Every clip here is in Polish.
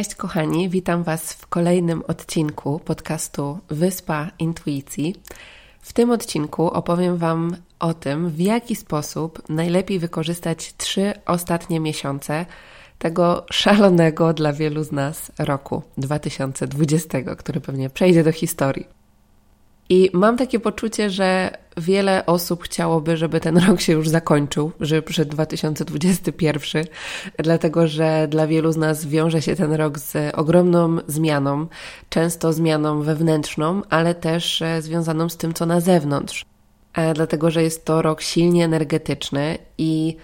Cześć kochani, witam Was w kolejnym odcinku podcastu Wyspa Intuicji. W tym odcinku opowiem Wam o tym, w jaki sposób najlepiej wykorzystać trzy ostatnie miesiące tego szalonego dla wielu z nas roku 2020, który pewnie przejdzie do historii. I mam takie poczucie, że wiele osób chciałoby, żeby ten rok się już zakończył, żeby przyszedł 2021, dlatego że dla wielu z nas wiąże się ten rok z ogromną zmianą, często zmianą wewnętrzną, ale też e, związaną z tym, co na zewnątrz. E, dlatego że jest to rok silnie energetyczny i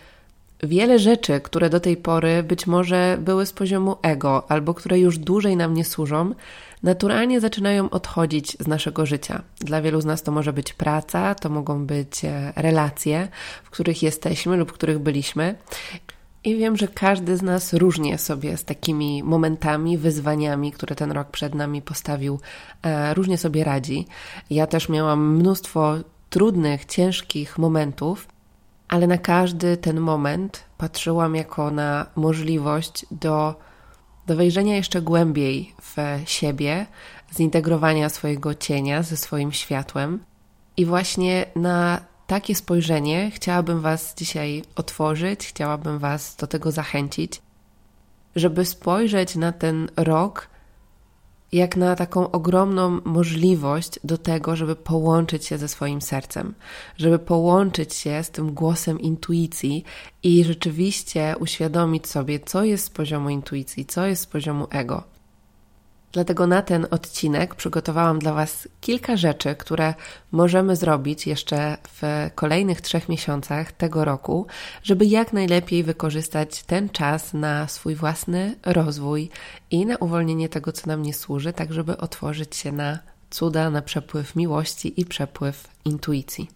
wiele rzeczy, które do tej pory być może były z poziomu ego albo które już dłużej nam nie służą, naturalnie zaczynają odchodzić z naszego życia. Dla wielu z nas to może być praca, to mogą być e, relacje, w których jesteśmy lub w których byliśmy. I wiem, że każdy z nas różnie sobie z takimi momentami, wyzwaniami, które ten rok przed nami postawił, e, różnie sobie radzi. Ja też miałam mnóstwo trudnych, ciężkich momentów, ale na każdy ten moment patrzyłam jako na możliwość do do wejrzenia jeszcze głębiej w siebie, zintegrowania swojego cienia ze swoim światłem. I właśnie na takie spojrzenie chciałabym Was dzisiaj otworzyć, chciałabym Was do tego zachęcić, żeby spojrzeć na ten rok jak na taką ogromną możliwość do tego, żeby połączyć się ze swoim sercem, żeby połączyć się z tym głosem intuicji i rzeczywiście uświadomić sobie, co jest z poziomu intuicji, co jest z poziomu ego. Dlatego na ten odcinek przygotowałam dla Was kilka rzeczy, które możemy zrobić jeszcze w kolejnych trzech miesiącach tego roku, żeby jak najlepiej wykorzystać ten czas na swój własny rozwój i na uwolnienie tego, co nam nie służy, tak żeby otworzyć się na cuda, na przepływ miłości i przepływ intuicji.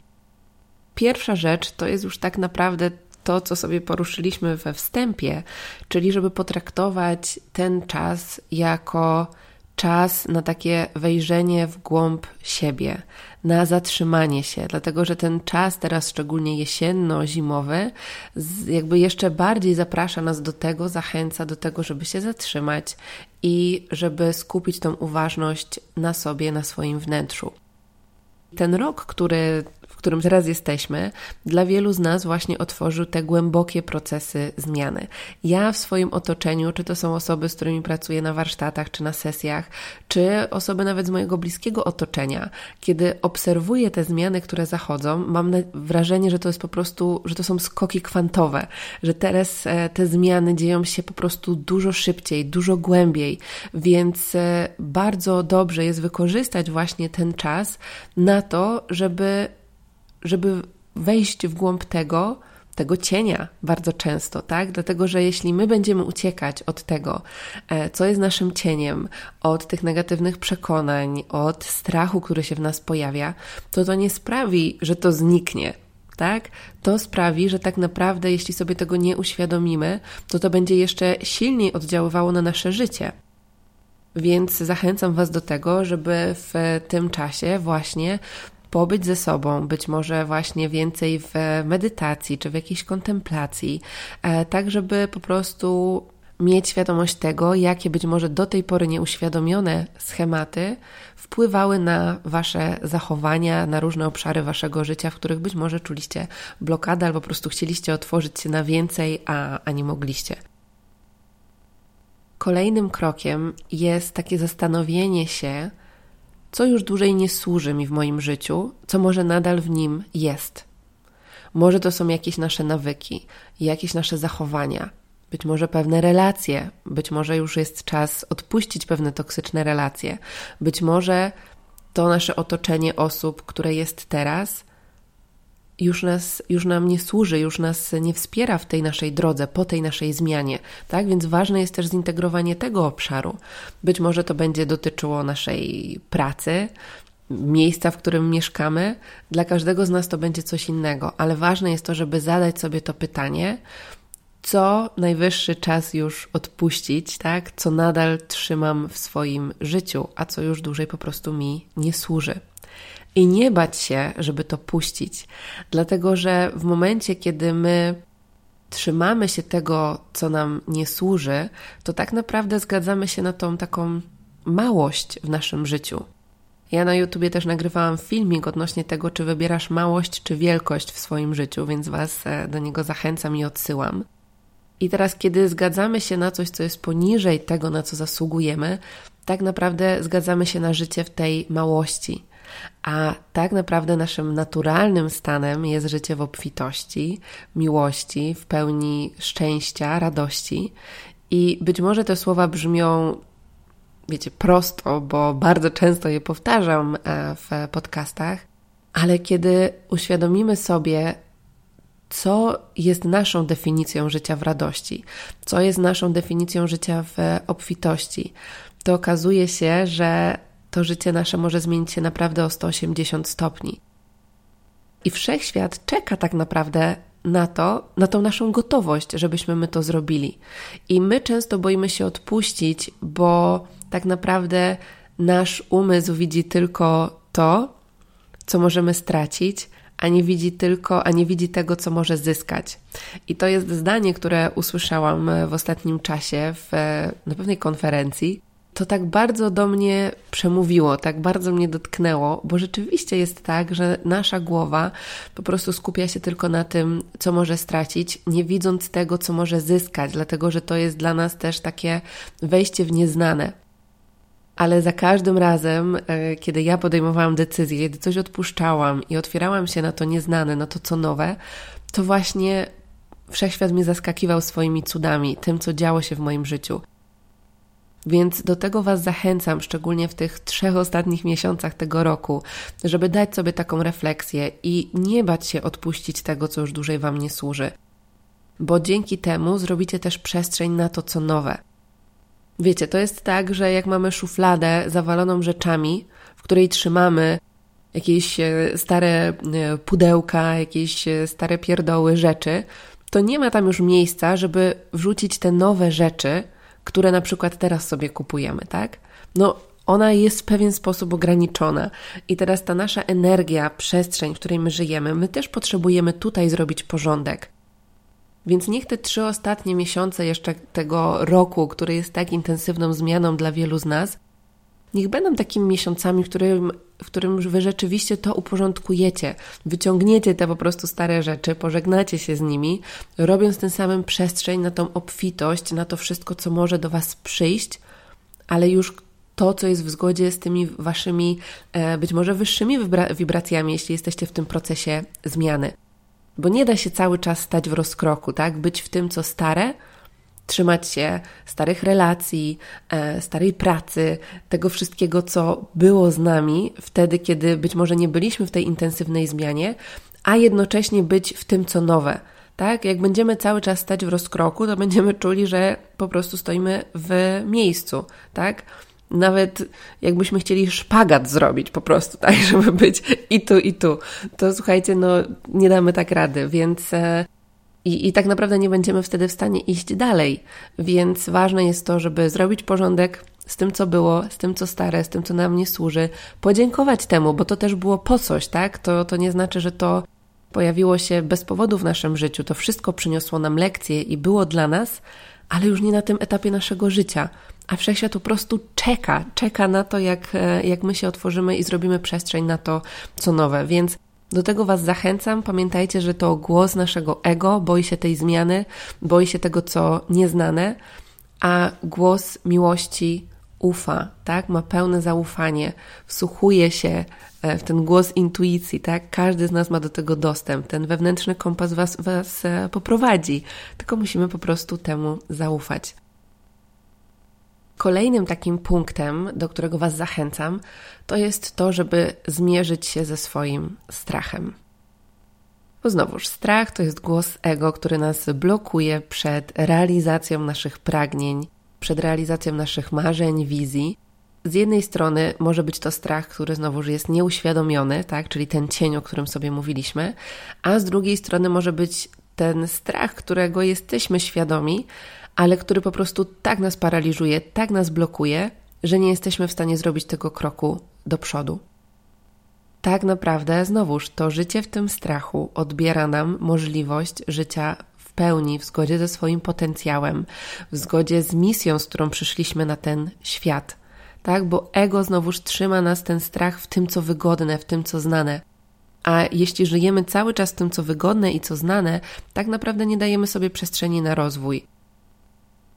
Pierwsza rzecz to jest już tak naprawdę to, co sobie poruszyliśmy we wstępie, czyli żeby potraktować ten czas jako czas na takie wejrzenie w głąb siebie, na zatrzymanie się, dlatego że ten czas teraz, szczególnie jesienno-zimowy, jakby jeszcze bardziej zaprasza nas do tego, zachęca do tego, żeby się zatrzymać i żeby skupić tą uważność na sobie, na swoim wnętrzu. Ten rok, który którym teraz jesteśmy, dla wielu z nas właśnie otworzył te głębokie procesy zmiany. Ja w swoim otoczeniu, czy to są osoby, z którymi pracuję na warsztatach, czy na sesjach, czy osoby nawet z mojego bliskiego otoczenia, kiedy obserwuję te zmiany, które zachodzą, mam wrażenie, że to jest po prostu, że to są skoki kwantowe, że teraz e, te zmiany dzieją się po prostu dużo szybciej, dużo głębiej, więc e, bardzo dobrze jest wykorzystać właśnie ten czas na to, żeby żeby wejść w głąb tego, tego cienia bardzo często, tak? Dlatego, że jeśli my będziemy uciekać od tego, e, co jest naszym cieniem, od tych negatywnych przekonań, od strachu, który się w nas pojawia, to to nie sprawi, że to zniknie. Tak? To sprawi, że tak naprawdę, jeśli sobie tego nie uświadomimy, to to będzie jeszcze silniej oddziaływało na nasze życie. Więc zachęcam Was do tego, żeby w tym czasie właśnie pobyć ze sobą, być może właśnie więcej w medytacji czy w jakiejś kontemplacji, e, tak żeby po prostu mieć świadomość tego, jakie być może do tej pory nieuświadomione schematy wpływały na Wasze zachowania, na różne obszary Waszego życia, w których być może czuliście blokadę albo po prostu chcieliście otworzyć się na więcej, a, a nie mogliście. Kolejnym krokiem jest takie zastanowienie się, co już dłużej nie służy mi w moim życiu, co może nadal w nim jest. Może to są jakieś nasze nawyki, jakieś nasze zachowania, być może pewne relacje, być może już jest czas odpuścić pewne toksyczne relacje, być może to nasze otoczenie osób, które jest teraz, już, nas, już nam nie służy, już nas nie wspiera w tej naszej drodze, po tej naszej zmianie. Tak więc ważne jest też zintegrowanie tego obszaru. Być może to będzie dotyczyło naszej pracy, miejsca, w którym mieszkamy. Dla każdego z nas to będzie coś innego, ale ważne jest to, żeby zadać sobie to pytanie, co najwyższy czas już odpuścić, tak? Co nadal trzymam w swoim życiu, a co już dłużej po prostu mi nie służy. I nie bać się, żeby to puścić, dlatego że w momencie, kiedy my trzymamy się tego, co nam nie służy, to tak naprawdę zgadzamy się na tą taką małość w naszym życiu. Ja na YouTubie też nagrywałam filmik odnośnie tego, czy wybierasz małość czy wielkość w swoim życiu, więc Was e, do niego zachęcam i odsyłam. I teraz, kiedy zgadzamy się na coś, co jest poniżej tego, na co zasługujemy, tak naprawdę zgadzamy się na życie w tej małości. A tak naprawdę naszym naturalnym stanem jest życie w obfitości, miłości, w pełni szczęścia, radości. I być może te słowa brzmią, wiecie, prosto, bo bardzo często je powtarzam e, w podcastach, ale kiedy uświadomimy sobie, co jest naszą definicją życia w radości, co jest naszą definicją życia w obfitości, to okazuje się, że to życie nasze może zmienić się naprawdę o 180 stopni. I wszechświat czeka tak naprawdę na to, na tą naszą gotowość, żebyśmy my to zrobili. I my często boimy się odpuścić, bo tak naprawdę nasz umysł widzi tylko to, co możemy stracić, a nie widzi tylko, a nie widzi tego, co może zyskać. I to jest zdanie, które usłyszałam w ostatnim czasie w, na pewnej konferencji. To tak bardzo do mnie przemówiło, tak bardzo mnie dotknęło, bo rzeczywiście jest tak, że nasza głowa po prostu skupia się tylko na tym, co może stracić, nie widząc tego, co może zyskać, dlatego że to jest dla nas też takie wejście w nieznane ale za każdym razem, e, kiedy ja podejmowałam decyzję, kiedy coś odpuszczałam i otwierałam się na to nieznane, na to co nowe, to właśnie wszechświat mnie zaskakiwał swoimi cudami, tym, co działo się w moim życiu. Więc do tego Was zachęcam, szczególnie w tych trzech ostatnich miesiącach tego roku, żeby dać sobie taką refleksję i nie bać się odpuścić tego, co już dłużej Wam nie służy. Bo dzięki temu zrobicie też przestrzeń na to, co nowe. Wiecie, to jest tak, że jak mamy szufladę zawaloną rzeczami, w której trzymamy jakieś e, stare e, pudełka, jakieś e, stare pierdoły rzeczy, to nie ma tam już miejsca, żeby wrzucić te nowe rzeczy, które na przykład teraz sobie kupujemy, tak? No, ona jest w pewien sposób ograniczona. I teraz ta nasza energia, przestrzeń, w której my żyjemy, my też potrzebujemy tutaj zrobić porządek. Więc niech te trzy ostatnie miesiące jeszcze tego roku, który jest tak intensywną zmianą dla wielu z nas, niech będą takimi miesiącami, w którym, w którym wy rzeczywiście to uporządkujecie. Wyciągniecie te po prostu stare rzeczy, pożegnacie się z nimi, robiąc tym samym przestrzeń na tą obfitość, na to wszystko, co może do Was przyjść, ale już to, co jest w zgodzie z tymi waszymi, e, być może wyższymi wibracjami, jeśli jesteście w tym procesie zmiany. Bo nie da się cały czas stać w rozkroku, tak? Być w tym, co stare, trzymać się starych relacji, e, starej pracy, tego wszystkiego, co było z nami wtedy, kiedy być może nie byliśmy w tej intensywnej zmianie, a jednocześnie być w tym, co nowe. Tak? Jak będziemy cały czas stać w rozkroku, to będziemy czuli, że po prostu stoimy w miejscu, tak? nawet jakbyśmy chcieli szpagat zrobić po prostu, tak, żeby być i tu, i tu, to słuchajcie, no nie damy tak rady, więc e, i, i tak naprawdę nie będziemy wtedy w stanie iść dalej. Więc ważne jest to, żeby zrobić porządek z tym, co było, z tym, co stare, z tym, co nam nie służy, podziękować temu, bo to też było po coś, tak? To, to nie znaczy, że to pojawiło się bez powodu w naszym życiu. To wszystko przyniosło nam lekcje i było dla nas, ale już nie na tym etapie naszego życia. A wszechświat po prostu czeka, czeka na to, jak, e, jak my się otworzymy i zrobimy przestrzeń na to, co nowe. Więc do tego Was zachęcam. Pamiętajcie, że to głos naszego ego, boi się tej zmiany, boi się tego, co nieznane, a głos miłości ufa, tak? Ma pełne zaufanie, wsłuchuje się e, w ten głos intuicji, tak? Każdy z nas ma do tego dostęp. Ten wewnętrzny kompas was, was e, poprowadzi, tylko musimy po prostu temu zaufać. Kolejnym takim punktem, do którego Was zachęcam, to jest to, żeby zmierzyć się ze swoim strachem. Bo znowuż strach to jest głos ego, który nas blokuje przed realizacją naszych pragnień, przed realizacją naszych marzeń, wizji. Z jednej strony może być to strach, który znowuż jest nieuświadomiony, tak, czyli ten cień, o którym sobie mówiliśmy, a z drugiej strony może być ten strach, którego jesteśmy świadomi, ale który po prostu tak nas paraliżuje, tak nas blokuje, że nie jesteśmy w stanie zrobić tego kroku do przodu. Tak naprawdę, znowuż, to życie w tym strachu odbiera nam możliwość życia w pełni, w zgodzie ze swoim potencjałem, w zgodzie z misją, z którą przyszliśmy na ten świat. Tak, bo ego znowuż trzyma nas ten strach w tym, co wygodne, w tym, co znane. A jeśli żyjemy cały czas tym, co wygodne i co znane, tak naprawdę nie dajemy sobie przestrzeni na rozwój.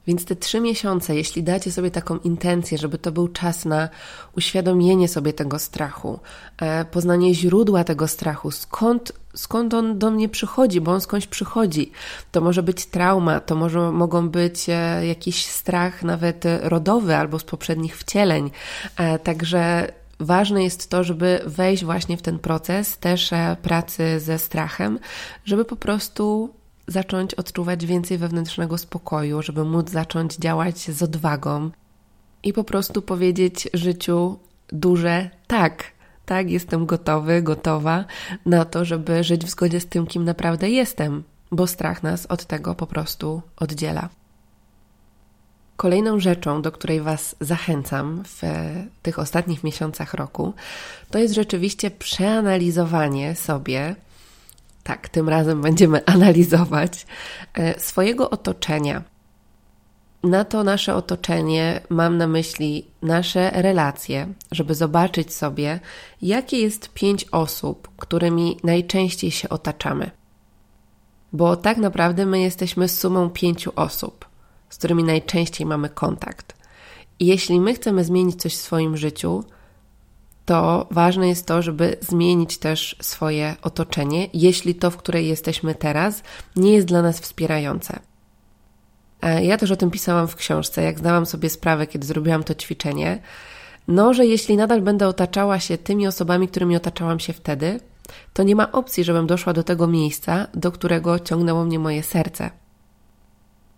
Więc te trzy miesiące, jeśli dacie sobie taką intencję, żeby to był czas na uświadomienie sobie tego strachu, e, poznanie źródła tego strachu, skąd, skąd on do mnie przychodzi, bo on skądś przychodzi. To może być trauma, to może, mogą być e, jakiś strach nawet rodowy albo z poprzednich wcieleń. E, także ważne jest to, żeby wejść właśnie w ten proces też pracy ze strachem, żeby po prostu zacząć odczuwać więcej wewnętrznego spokoju, żeby móc zacząć działać z odwagą i po prostu powiedzieć życiu duże tak. Tak, jestem gotowy, gotowa na to, żeby żyć w zgodzie z tym, kim naprawdę jestem, bo strach nas od tego po prostu oddziela. Kolejną rzeczą, do której Was zachęcam w tych ostatnich miesiącach roku, to jest rzeczywiście przeanalizowanie sobie tak, tym razem będziemy analizować e, swojego otoczenia. Na to nasze otoczenie mam na myśli nasze relacje, żeby zobaczyć sobie, jakie jest pięć osób, którymi najczęściej się otaczamy. Bo tak naprawdę my jesteśmy sumą pięciu osób, z którymi najczęściej mamy kontakt. I jeśli my chcemy zmienić coś w swoim życiu, to ważne jest to, żeby zmienić też swoje otoczenie, jeśli to, w której jesteśmy teraz, nie jest dla nas wspierające. E, ja też o tym pisałam w książce, jak zdałam sobie sprawę, kiedy zrobiłam to ćwiczenie, no, że jeśli nadal będę otaczała się tymi osobami, którymi otaczałam się wtedy, to nie ma opcji, żebym doszła do tego miejsca, do którego ciągnęło mnie moje serce.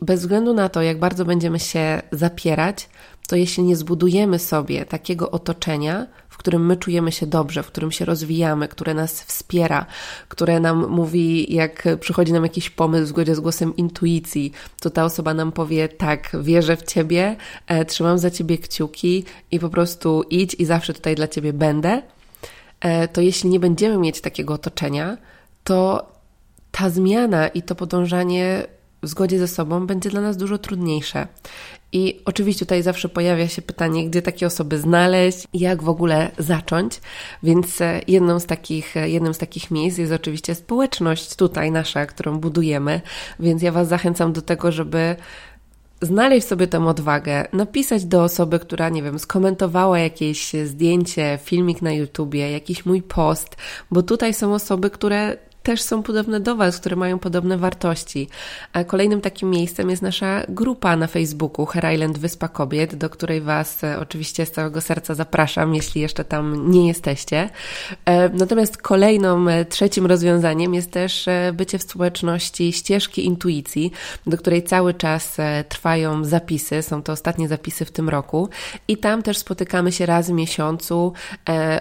Bez względu na to, jak bardzo będziemy się zapierać, to jeśli nie zbudujemy sobie takiego otoczenia, w którym my czujemy się dobrze, w którym się rozwijamy, które nas wspiera, które nam mówi, jak przychodzi nam jakiś pomysł w zgodzie z głosem intuicji, to ta osoba nam powie: Tak, wierzę w ciebie, e, trzymam za ciebie kciuki i po prostu idź i zawsze tutaj dla ciebie będę. E, to jeśli nie będziemy mieć takiego otoczenia, to ta zmiana i to podążanie w zgodzie ze sobą będzie dla nas dużo trudniejsze. I oczywiście tutaj zawsze pojawia się pytanie, gdzie takie osoby znaleźć jak w ogóle zacząć. Więc e, jedną z takich, e, jednym z takich miejsc jest oczywiście społeczność tutaj nasza, którą budujemy. Więc ja Was zachęcam do tego, żeby znaleźć sobie tę odwagę, napisać do osoby, która, nie wiem, skomentowała jakieś zdjęcie, filmik na YouTubie, jakiś mój post, bo tutaj są osoby, które też są podobne do Was, które mają podobne wartości. A kolejnym takim miejscem jest nasza grupa na Facebooku Her Island Wyspa Kobiet, do której Was e, oczywiście z całego serca zapraszam, jeśli jeszcze tam nie jesteście. E, natomiast kolejną, e, trzecim rozwiązaniem jest też bycie w społeczności ścieżki intuicji, do której cały czas trwają zapisy. Są to ostatnie zapisy w tym roku i tam też spotykamy się raz w miesiącu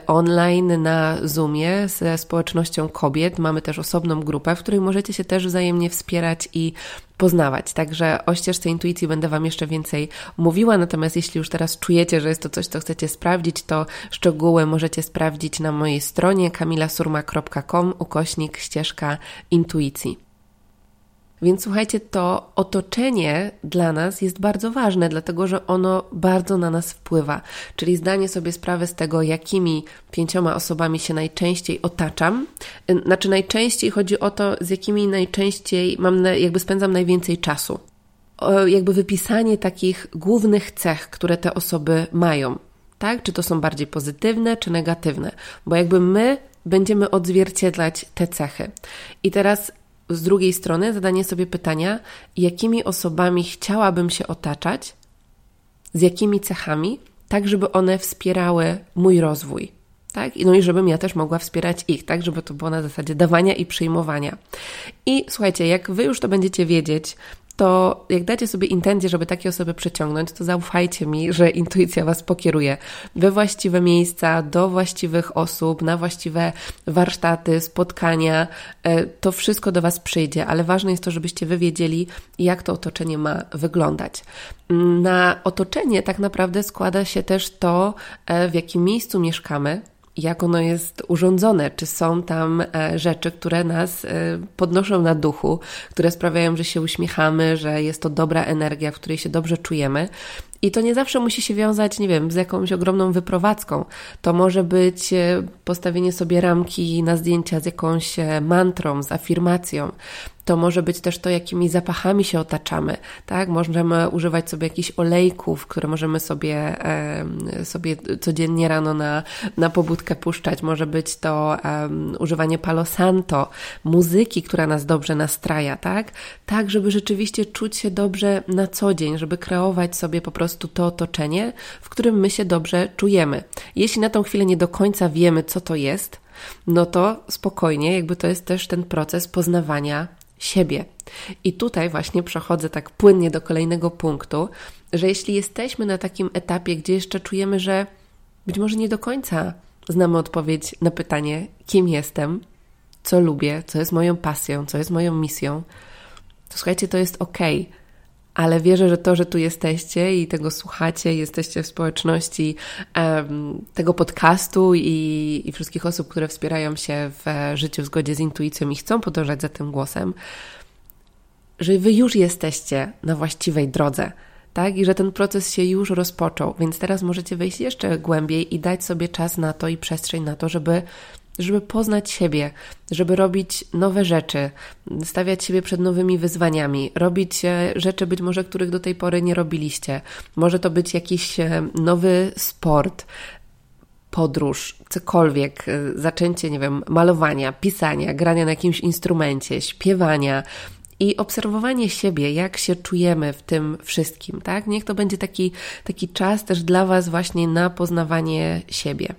online na Zoomie ze społecznością kobiet. Mamy też też osobną grupę, w której możecie się też wzajemnie wspierać i poznawać. Także o ścieżce intuicji będę Wam jeszcze więcej mówiła, natomiast jeśli już teraz czujecie, że jest to coś, co chcecie sprawdzić, to szczegóły możecie sprawdzić na mojej stronie kamilasurma.com ukośnik ścieżka intuicji. Więc słuchajcie, to otoczenie dla nas jest bardzo ważne, dlatego że ono bardzo na nas wpływa. Czyli zdanie sobie sprawy z tego, jakimi pięcioma osobami się najczęściej otaczam. Znaczy, najczęściej chodzi o to, z jakimi najczęściej mam, jakby spędzam najwięcej czasu. Jakby wypisanie takich głównych cech, które te osoby mają. Tak? Czy to są bardziej pozytywne, czy negatywne? Bo jakby my będziemy odzwierciedlać te cechy. I teraz z drugiej strony zadanie sobie pytania, jakimi osobami chciałabym się otaczać, z jakimi cechami, tak żeby one wspierały mój rozwój. tak? No i żebym ja też mogła wspierać ich, tak? Żeby to było na zasadzie dawania i przyjmowania. I słuchajcie, jak wy już to będziecie wiedzieć, to jak dacie sobie intencję, żeby takie osoby przyciągnąć, to zaufajcie mi, że intuicja Was pokieruje we właściwe miejsca, do właściwych osób, na właściwe warsztaty, spotkania. E, to wszystko do Was przyjdzie, ale ważne jest to, żebyście Wy wiedzieli, jak to otoczenie ma wyglądać. Na otoczenie tak naprawdę składa się też to, e, w jakim miejscu mieszkamy, jak ono jest urządzone, czy są tam e, rzeczy, które nas e, podnoszą na duchu, które sprawiają, że się uśmiechamy, że jest to dobra energia, w której się dobrze czujemy. I to nie zawsze musi się wiązać, nie wiem, z jakąś ogromną wyprowadzką. To może być e, postawienie sobie ramki na zdjęcia z jakąś mantrą, z afirmacją. To może być też to, jakimi zapachami się otaczamy, tak? Możemy używać sobie jakichś olejków, które możemy sobie, sobie codziennie rano na, na pobudkę puszczać. Może być to um, używanie palo santo, muzyki, która nas dobrze nastraja, tak? Tak, żeby rzeczywiście czuć się dobrze na co dzień, żeby kreować sobie po prostu to otoczenie, w którym my się dobrze czujemy. Jeśli na tą chwilę nie do końca wiemy, co to jest, no to spokojnie, jakby to jest też ten proces poznawania siebie. I tutaj właśnie przechodzę tak płynnie do kolejnego punktu, że jeśli jesteśmy na takim etapie, gdzie jeszcze czujemy, że być może nie do końca znamy odpowiedź na pytanie, kim jestem, co lubię, co jest moją pasją, co jest moją misją, to słuchajcie, to jest ok ale wierzę, że to, że tu jesteście i tego słuchacie, jesteście w społeczności um, tego podcastu i, i wszystkich osób, które wspierają się w życiu w zgodzie z intuicją i chcą podążać za tym głosem, że wy już jesteście na właściwej drodze. Tak, i że ten proces się już rozpoczął, więc teraz możecie wejść jeszcze głębiej i dać sobie czas na to i przestrzeń na to, żeby żeby poznać siebie, żeby robić nowe rzeczy, stawiać siebie przed nowymi wyzwaniami, robić e, rzeczy być może, których do tej pory nie robiliście. Może to być jakiś e, nowy sport, podróż, cokolwiek, e, zaczęcie, nie wiem, malowania, pisania, grania na jakimś instrumencie, śpiewania, i obserwowanie siebie, jak się czujemy w tym wszystkim, tak? Niech to będzie taki, taki czas też dla Was właśnie na poznawanie siebie.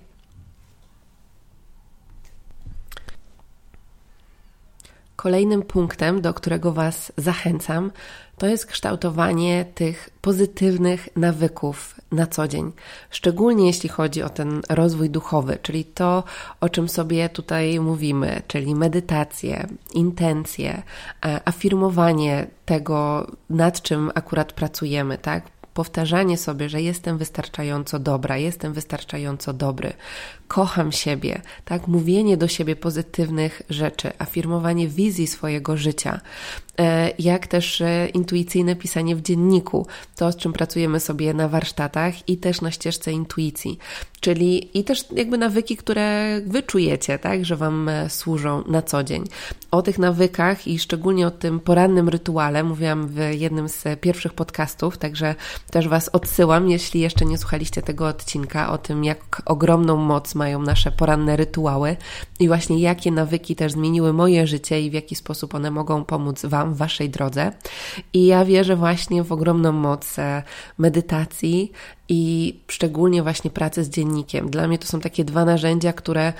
Kolejnym punktem, do którego Was zachęcam, to jest kształtowanie tych pozytywnych nawyków na co dzień. Szczególnie jeśli chodzi o ten rozwój duchowy, czyli to, o czym sobie tutaj mówimy, czyli medytację, intencje, e, afirmowanie tego, nad czym akurat pracujemy, tak? Powtarzanie sobie, że jestem wystarczająco dobra, jestem wystarczająco dobry, kocham siebie, tak? Mówienie do siebie pozytywnych rzeczy, afirmowanie wizji swojego życia, e, jak też e, intuicyjne pisanie w dzienniku, to z czym pracujemy sobie na warsztatach i też na ścieżce intuicji, czyli i też jakby nawyki, które wy czujecie, tak, że wam e, służą na co dzień. O tych nawykach i szczególnie o tym porannym rytuale mówiłam w jednym z pierwszych podcastów, także też was odsyłam, jeśli jeszcze nie słuchaliście tego odcinka o tym, jak ogromną moc mają nasze poranne rytuały i właśnie jakie nawyki też zmieniły moje życie i w jaki sposób one mogą pomóc Wam w Waszej drodze. I ja wierzę właśnie w ogromną moc e, medytacji i szczególnie właśnie pracy z dziennikiem. Dla mnie to są takie dwa narzędzia, które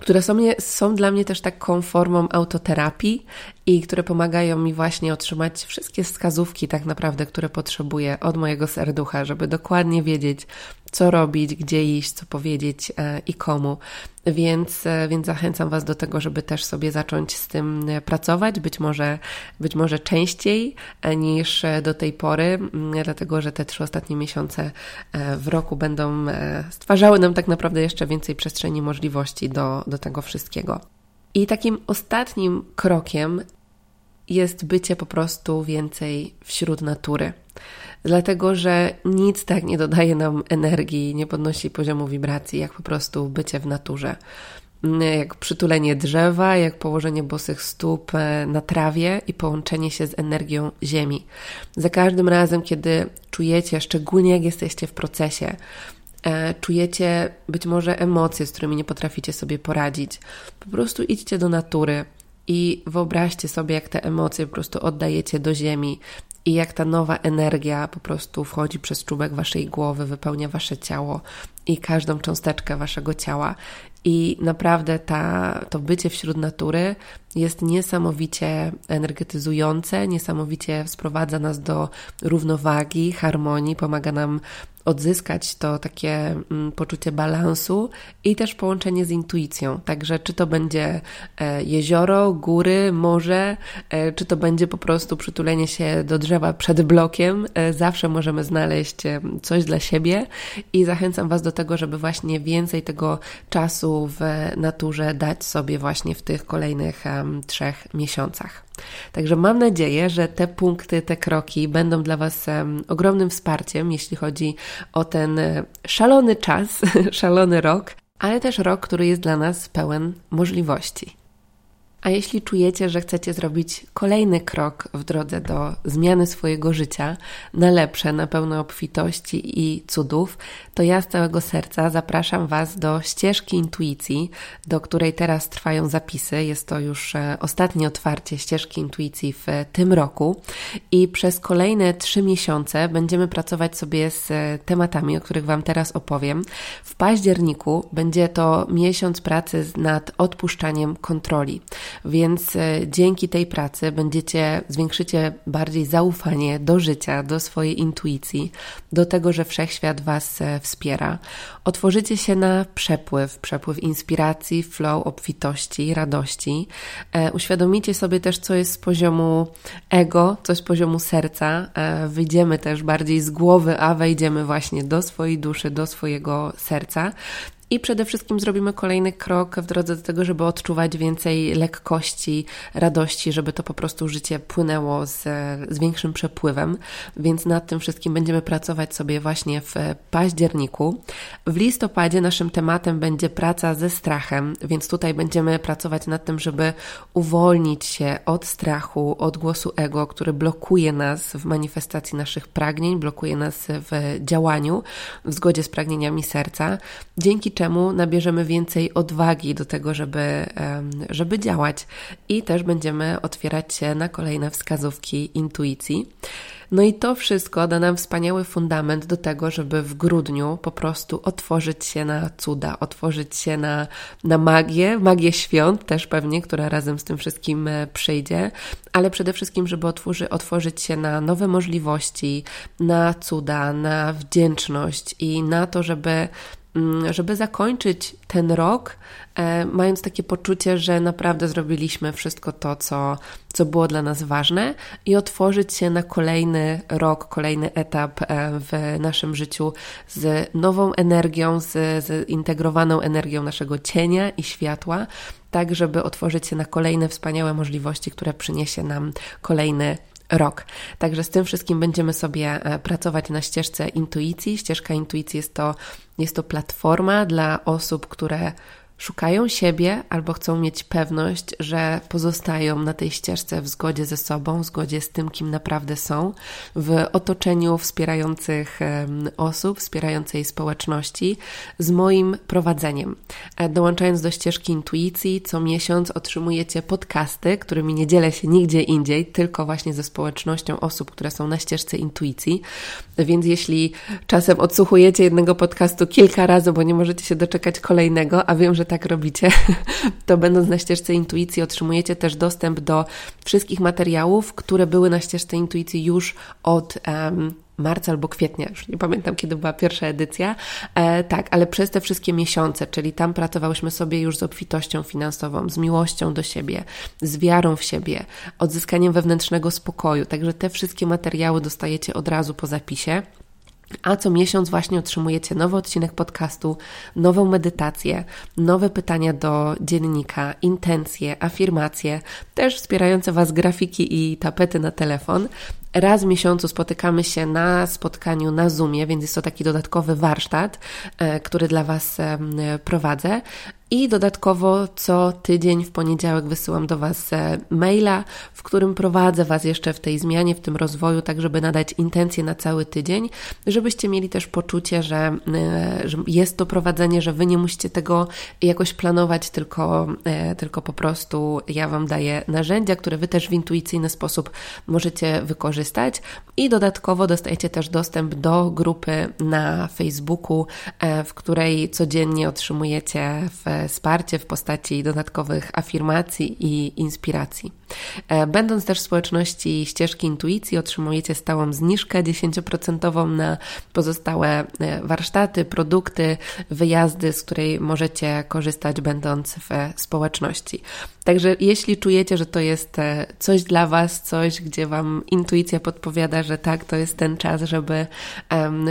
które są, mnie, są dla mnie też taką formą autoterapii i które pomagają mi właśnie otrzymać wszystkie wskazówki, tak naprawdę, które potrzebuję od mojego serducha, żeby dokładnie wiedzieć, co robić, gdzie iść, co powiedzieć e, i komu. Więc, e, więc zachęcam Was do tego, żeby też sobie zacząć z tym e, pracować, być może, być może częściej niż do tej pory, dlatego że te trzy ostatnie miesiące w roku będą stwarzały nam tak naprawdę jeszcze więcej przestrzeni możliwości do, do tego wszystkiego. I takim ostatnim krokiem jest bycie po prostu więcej wśród natury dlatego że nic tak nie dodaje nam energii, nie podnosi poziomu wibracji, jak po prostu bycie w naturze. Jak przytulenie drzewa, jak położenie bosych stóp e, na trawie i połączenie się z energią ziemi. Za każdym razem, kiedy czujecie, szczególnie jak jesteście w procesie, e, czujecie być może emocje, z którymi nie potraficie sobie poradzić, po prostu idźcie do natury, i wyobraźcie sobie, jak te emocje po prostu oddajecie do ziemi i jak ta nowa energia po prostu wchodzi przez czubek waszej głowy, wypełnia wasze ciało i każdą cząsteczkę waszego ciała. I naprawdę ta, to bycie wśród natury jest niesamowicie energetyzujące, niesamowicie sprowadza nas do równowagi, harmonii, pomaga nam odzyskać to takie mm, poczucie balansu i też połączenie z intuicją. Także czy to będzie e, jezioro, góry, morze, e, czy to będzie po prostu przytulenie się do drzewa przed blokiem, e, zawsze możemy znaleźć coś dla siebie i zachęcam Was do tego, żeby właśnie więcej tego czasu w naturze dać sobie właśnie w tych kolejnych trzech miesiącach. Także mam nadzieję, że te punkty, te kroki będą dla Was ogromnym wsparciem, jeśli chodzi o ten e, szalony czas, szalony rok, ale też rok, który jest dla nas pełen możliwości. A jeśli czujecie, że chcecie zrobić kolejny krok w drodze do zmiany swojego życia na lepsze, na pełne obfitości i cudów, to ja z całego serca zapraszam Was do ścieżki intuicji, do której teraz trwają zapisy. Jest to już e, ostatnie otwarcie ścieżki intuicji w tym roku i przez kolejne trzy miesiące będziemy pracować sobie z e, tematami, o których Wam teraz opowiem. W październiku będzie to miesiąc pracy nad odpuszczaniem kontroli. Więc e, dzięki tej pracy będziecie, zwiększycie bardziej zaufanie do życia, do swojej intuicji, do tego, że wszechświat Was e, wspiera. Otworzycie się na przepływ, przepływ inspiracji, flow, obfitości, radości. E, uświadomicie sobie też, co jest z poziomu ego, co z poziomu serca. Wyjdziemy też bardziej z głowy, a wejdziemy właśnie do swojej duszy, do swojego serca. I przede wszystkim zrobimy kolejny krok w drodze do tego, żeby odczuwać więcej lekkości, radości, żeby to po prostu życie płynęło z, z większym przepływem. Więc nad tym wszystkim będziemy pracować sobie właśnie w październiku. W listopadzie naszym tematem będzie praca ze strachem, więc tutaj będziemy pracować nad tym, żeby uwolnić się od strachu, od głosu ego, który blokuje nas w manifestacji naszych pragnień, blokuje nas w działaniu w zgodzie z pragnieniami serca. Dzięki czemu nabierzemy więcej odwagi do tego, żeby, żeby działać i też będziemy otwierać się na kolejne wskazówki intuicji. No i to wszystko da nam wspaniały fundament do tego, żeby w grudniu po prostu otworzyć się na cuda, otworzyć się na, na magię, magię świąt też pewnie, która razem z tym wszystkim e, przyjdzie, ale przede wszystkim, żeby otworzy, otworzyć się na nowe możliwości, na cuda, na wdzięczność i na to, żeby żeby zakończyć ten rok, e, mając takie poczucie, że naprawdę zrobiliśmy wszystko to, co, co było dla nas ważne, i otworzyć się na kolejny rok, kolejny etap e, w naszym życiu z nową energią, z zintegrowaną energią naszego cienia i światła, tak żeby otworzyć się na kolejne wspaniałe możliwości, które przyniesie nam kolejny rok. Także z tym wszystkim będziemy sobie e, pracować na ścieżce intuicji. Ścieżka intuicji jest to, jest to platforma dla osób, które szukają siebie albo chcą mieć pewność, że pozostają na tej ścieżce w zgodzie ze sobą, w zgodzie z tym, kim naprawdę są, w otoczeniu wspierających osób, wspierającej społeczności, z moim prowadzeniem. E, dołączając do ścieżki intuicji, co miesiąc otrzymujecie podcasty, którymi nie dzielę się nigdzie indziej, tylko właśnie ze społecznością osób, które są na ścieżce intuicji. Więc jeśli czasem odsłuchujecie jednego podcastu kilka razy, bo nie możecie się doczekać kolejnego, a wiem, że tak robicie, to będąc na ścieżce intuicji otrzymujecie też dostęp do wszystkich materiałów, które były na ścieżce intuicji już od um, marca albo kwietnia, już nie pamiętam kiedy była pierwsza edycja, e, tak, ale przez te wszystkie miesiące, czyli tam pracowałyśmy sobie już z obfitością finansową, z miłością do siebie, z wiarą w siebie, odzyskaniem wewnętrznego spokoju, także te wszystkie materiały dostajecie od razu po zapisie. A co miesiąc właśnie otrzymujecie nowy odcinek podcastu, nową medytację, nowe pytania do dziennika, intencje, afirmacje, też wspierające Was grafiki i tapety na telefon. Raz w miesiącu spotykamy się na spotkaniu na Zoomie, więc jest to taki dodatkowy warsztat, e, który dla Was prowadzę. I dodatkowo co tydzień w poniedziałek wysyłam do Was e, maila, w którym prowadzę Was jeszcze w tej zmianie, w tym rozwoju, tak żeby nadać intencje na cały tydzień, żebyście mieli też poczucie, że, e, że jest to prowadzenie, że Wy nie musicie tego jakoś planować, tylko, e, tylko po prostu ja Wam daję narzędzia, które Wy też w intuicyjny sposób możecie wykorzystać. I dodatkowo dostajecie też dostęp do grupy na Facebooku, w której codziennie otrzymujecie w wsparcie w postaci dodatkowych afirmacji i inspiracji. E, będąc też w społeczności ścieżki intuicji, otrzymujecie stałą zniżkę 10% na pozostałe e, warsztaty, produkty, wyjazdy, z której możecie korzystać, będąc w społeczności. Także jeśli czujecie, że to jest e, coś dla Was, coś, gdzie Wam intuicja podpowiada, że tak, to jest ten czas, żeby,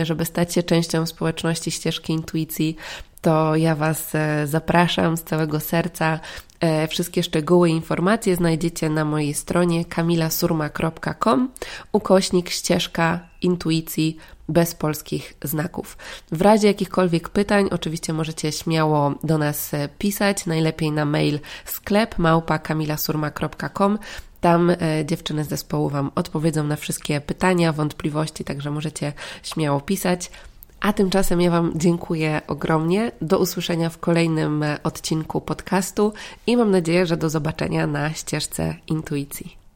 żeby stać się częścią społeczności ścieżki intuicji, to ja Was e, zapraszam z całego serca. E, wszystkie szczegóły i informacje znajdziecie na mojej stronie kamilasurma.com ukośnik ścieżka intuicji bez polskich znaków. W razie jakichkolwiek pytań, oczywiście możecie śmiało do nas e, pisać, najlepiej na mail sklep małpa kamilasurma.com. Tam dziewczyny z zespołu Wam odpowiedzą na wszystkie pytania, wątpliwości, także możecie śmiało pisać. A tymczasem ja Wam dziękuję ogromnie. Do usłyszenia w kolejnym odcinku podcastu i mam nadzieję, że do zobaczenia na ścieżce intuicji.